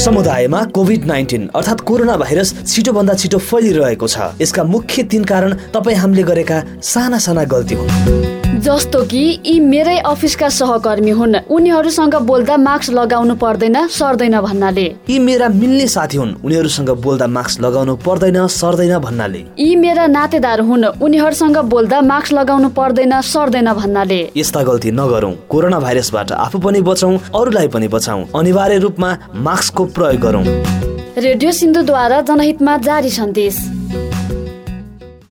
समुदायमा covid nineteen अर्थात् corona virus छिटोभन्दा छिटो फैलिरहेको छ। यसका मुख्य तीन कारण तपाईँ हामीले गरेका साना साना गल्ती हुन्। जस्तो कि यी मेरै अफिसका सहकर्मी हुन्। उनीहरूसँग बोल्दा मास्क लगाउनु पर्दैन सर्दैन भन्नाले। यी मेरा मिल्ने साथी हुन्। उनीहरूसँग बोल्दा मास्क लगाउनु पर्दैन सर्दैन भन्नाले। यी मेरा नातेदार हुन्। उनीहरूसँग बोल्दा मास्क लगाउनु पर्दैन सर्दैन भन्नाले। यस्ता गल्ती नगरौँ। कोरोना भाइरसबाट आफू पनि बचौँ अरूलाई पनि बचाउँ। अनिवार्य रूपमा मास्कको प्रयोग गरौँ। रेडियो सिन्धुद्वारा जनहितमा जारी सन्देश।